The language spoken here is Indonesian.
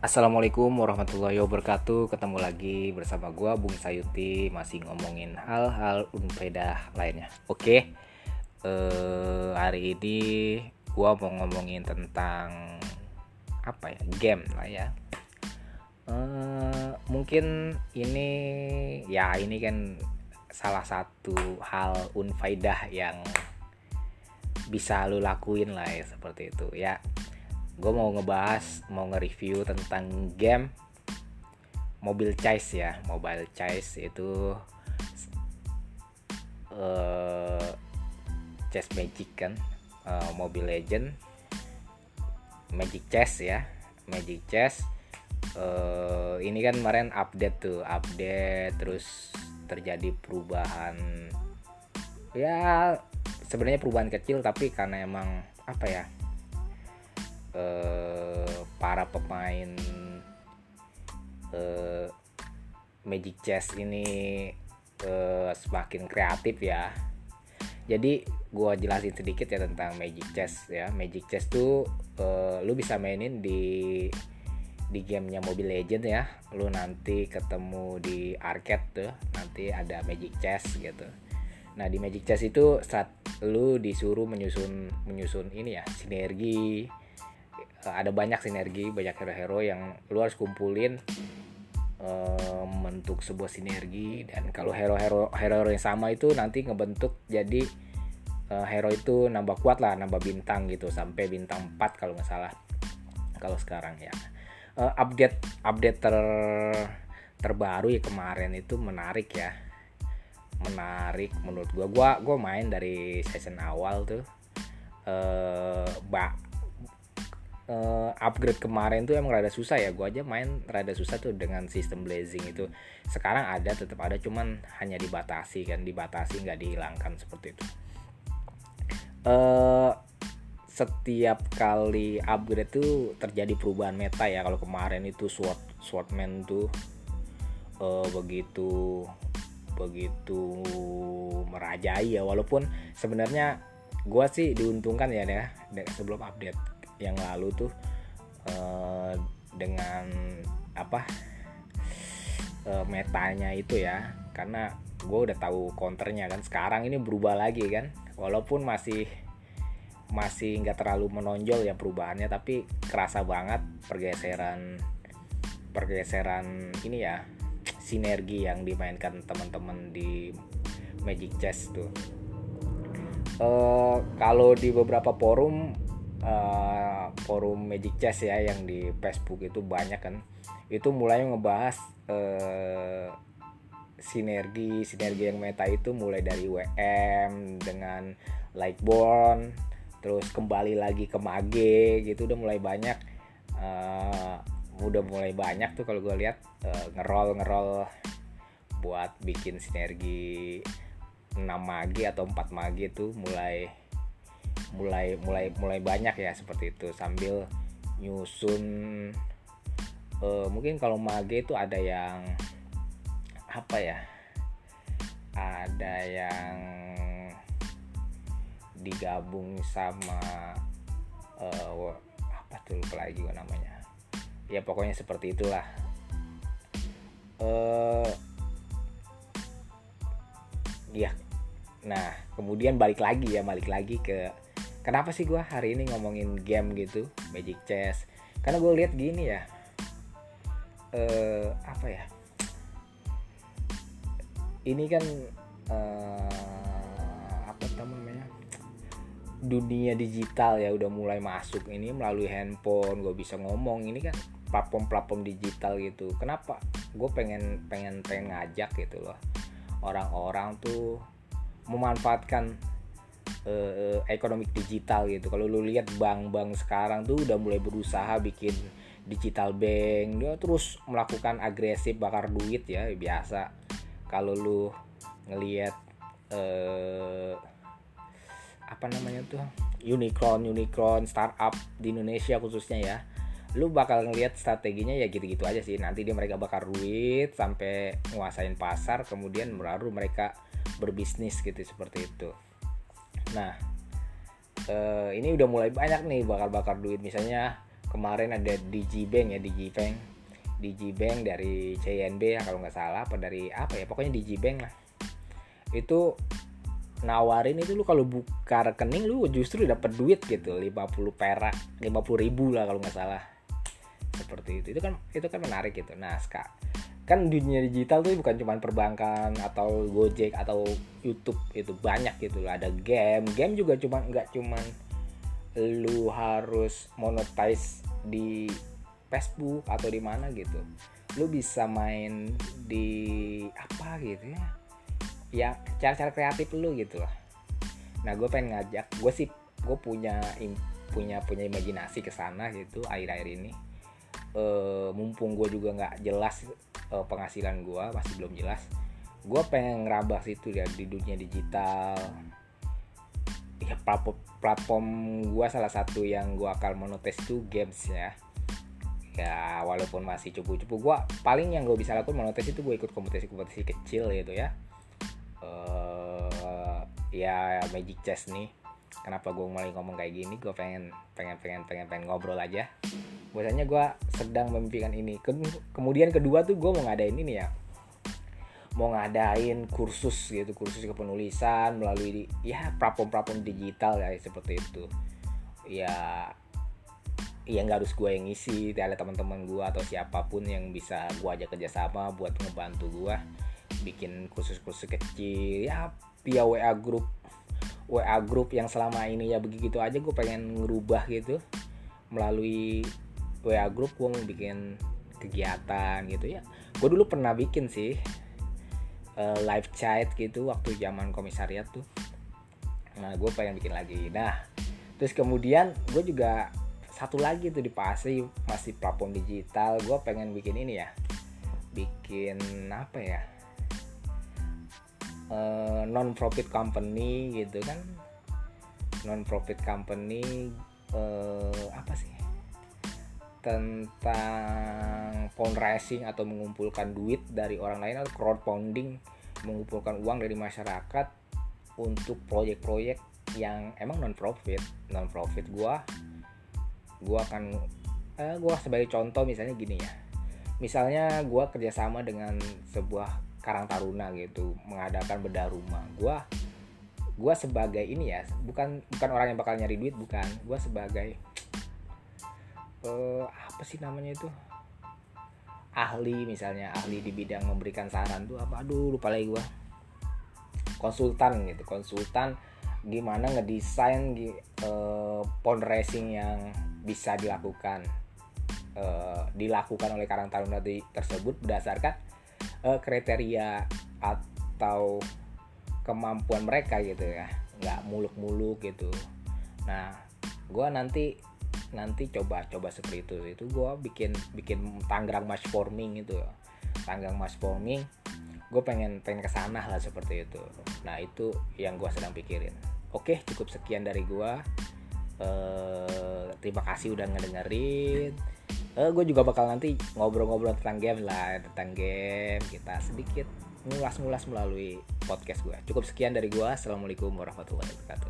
Assalamualaikum warahmatullahi wabarakatuh. Ketemu lagi bersama gua Bung Sayuti Masih ngomongin hal-hal unpedah lainnya. Oke eh, Hari ini gua mau ngomongin tentang Apa ya Game lah ya. Eh, Mungkin ini Ya ini kan Salah satu hal unfaidah yang Bisa lu lakuin lah ya Seperti itu. Ya gue mau ngebahas mau nge-review tentang game Mobile Chase ya. Mobile Chase itu uh, Chess Magic kan? Uh, Mobile Legend. Magic Chess ya. Magic Chess. Uh, ini kan kemarin update tuh update terus terjadi perubahan. Ya sebenarnya perubahan kecil tapi karena emang apa ya eh, para pemain eh, Magic Chess ini eh, semakin kreatif ya. Jadi gue jelasin sedikit ya tentang Magic Chess ya. Magic Chess tuh eh, lu bisa mainin di di gamenya Mobile Legend ya. Lu nanti ketemu di arcade tuh, nanti ada Magic Chess gitu. Nah di Magic Chess itu saat lu disuruh menyusun menyusun ini ya sinergi ada banyak sinergi banyak hero-hero yang lu harus kumpulin uh, membentuk sebuah sinergi. Dan kalau hero-hero hero yang sama itu nanti ngebentuk jadi uh, hero itu nambah kuat lah nambah bintang gitu sampai bintang 4 kalau nggak salah kalau sekarang ya. Update update ter terbaru ya kemarin itu menarik ya. Menarik menurut gua. Gua gua main dari season awal tuh. Eh uh, upgrade kemarin tuh emang rada susah ya. Gue aja main rada susah tuh dengan sistem blazing itu. Sekarang ada tetap ada cuman hanya dibatasi kan dibatasi nggak dihilangkan seperti itu. Uh, setiap kali upgrade tuh terjadi perubahan meta ya. Kalau kemarin itu sword swordman tuh uh, begitu begitu merajai ya. Walaupun sebenarnya gue sih diuntungkan ya deh sebelum update yang lalu tuh uh, dengan apa uh, metanya itu ya. Karena gue udah tahu counternya kan. Sekarang ini berubah lagi kan. Walaupun masih masih nggak terlalu menonjol ya perubahannya tapi kerasa banget pergeseran pergeseran ini ya sinergi yang dimainkan teman-teman di Magic Chess tuh. Uh, kalau di beberapa forum uh, forum Magic Chess ya yang di Facebook itu banyak kan. Itu mulai ngebahas uh, sinergi sinergi yang meta itu mulai dari WM dengan Lightborn terus kembali lagi ke Mage gitu. Udah mulai banyak uh, udah mulai banyak tuh kalau gue lihat uh, ngerol ngerol buat bikin sinergi 6 mage atau 4 mage tuh mulai mulai mulai mulai banyak ya seperti itu. Sambil nyusun uh, mungkin kalau mage itu ada yang apa ya ada yang digabung sama uh, apa tuh lupa lagi gue namanya. Ya pokoknya seperti itulah. Uh, ya nah kemudian balik lagi ya balik lagi ke kenapa sih gue hari ini ngomongin game gitu Magic Chess? Karena gue lihat gini ya uh, apa ya? Ini kan uh, apa namanya? Dunia digital ya udah mulai masuk ini melalui handphone gue bisa ngomong. Ini kan platform-platform digital gitu. Kenapa? Gue pengen pengen pengen ngajak gitu loh. Orang-orang tuh memanfaatkan uh, ekonomi digital gitu. Kalau lu lihat bank-bank sekarang tuh udah mulai berusaha bikin digital bank. Dia terus melakukan agresif bakar duit ya biasa. Kalau lu ngelihat uh, apa namanya tuh? Unicorn unicorn startup di Indonesia khususnya ya. Lu bakal ngelihat strateginya ya gitu-gitu aja sih. Nanti dia mereka bakar duit sampai nguasain pasar kemudian baru mereka berbisnis gitu seperti itu Nah, uh, ini udah mulai banyak nih bakar-bakar duit. Misalnya kemarin ada Digibank ya Digibank Digibank dari CNB ya kalau nggak salah apa dari apa ya? Pokoknya Digibank lah. Itu nawarin itu lu kalau buka rekening lu justru dapat duit gitu 50 perak 50 ribu lah kalau nggak salah. Seperti itu. Itu kan itu kan menarik gitu. Nah sekarang kan dunia digital tuh bukan cuma perbankan atau Gojek atau YouTube itu banyak gitu loh. Ada game. Game juga cuma nggak cuman lu harus monetize di Facebook atau di mana gitu. Lu bisa main di apa gitu ya? Ya cara-cara kreatif lu gitu loh nah gue pengen ngajak gue sih gue punya punya punya imajinasi ke sana gitu akhir-akhir ini. E, mumpung gue juga nggak jelas e, penghasilan gue masih belum jelas. Gue pengen ngerabah situ ya di dunia digital. Ya platform platform gue salah satu yang gue akan monotes itu games ya. Ya walaupun masih cupu-cupu gue paling yang gue bisa lakukan monotes itu gue ikut kompetisi-kompetisi kecil gitu ya. Uh, ya Magic Chess nih. Kenapa gue mulai ngomong kayak gini? Gue pengen pengen pengen pengen pengen ngobrol aja biasanya gue sedang memimpikan ini. Kemudian kedua tuh gue mau ngadain ini ya. Mau ngadain kursus gitu kursus kepenulisan melalui ya platform-platform digital ya seperti itu. Ya ya nggak harus gue yang ngisi ada teman-teman gue atau siapa pun yang bisa gue ajak kerjasama buat ngebantu gue bikin kursus-kursus kecil. Ya via WA group. WA group yang selama ini ya begitu aja gue pengen ngerubah gitu melalui WA group gue mau bikin kegiatan gitu ya. Gue dulu pernah bikin sih uh, live chat gitu waktu zaman komisariat tuh. Nah gue pengen bikin lagi. Nah terus kemudian gue juga satu lagi tuh di pasti masih platform digital gue pengen bikin ini ya. Bikin apa ya? Uh, eh, non profit company gitu kan. Non profit company uh, apa sih tentang fundraising atau mengumpulkan duit dari orang lain atau crowdfunding mengumpulkan uang dari masyarakat untuk proyek-proyek yang emang non profit non profit gua gua akan eh, gua sebagai contoh misalnya gini ya. Misalnya gua kerjasama dengan sebuah karang taruna gitu mengadakan bedah rumah. Gua gua sebagai ini ya bukan bukan orang yang bakal nyari duit bukan. Gua sebagai uh, apa sih namanya itu? Ahli misalnya ahli di bidang memberikan saran tuh apa? Aduh lupa lagi gua. Konsultan gitu konsultan gimana ngedesain uh, pond racing yang bisa dilakukan. Uh, dilakukan oleh Karang Taruna tersebut berdasarkan uh, kriteria atau kemampuan mereka gitu ya. Nggak muluk-muluk gitu. Nah gue nanti nanti coba coba seperti itu. Itu gue bikin bikin tanggrang match forming itu. Tanggrang match forming gue pengen pengen ke sana lah seperti itu. Nah itu yang gue sedang pikirin. Oke cukup sekian dari gue uh, terima kasih udah ngedengerin. Uh, gue juga bakal nanti ngobrol-ngobrol tentang game lah tentang game. Kita sedikit ngulas-ngulas melalui podcast gue cukup sekian dari gue assalamualaikum warahmatullahi wabarakatuh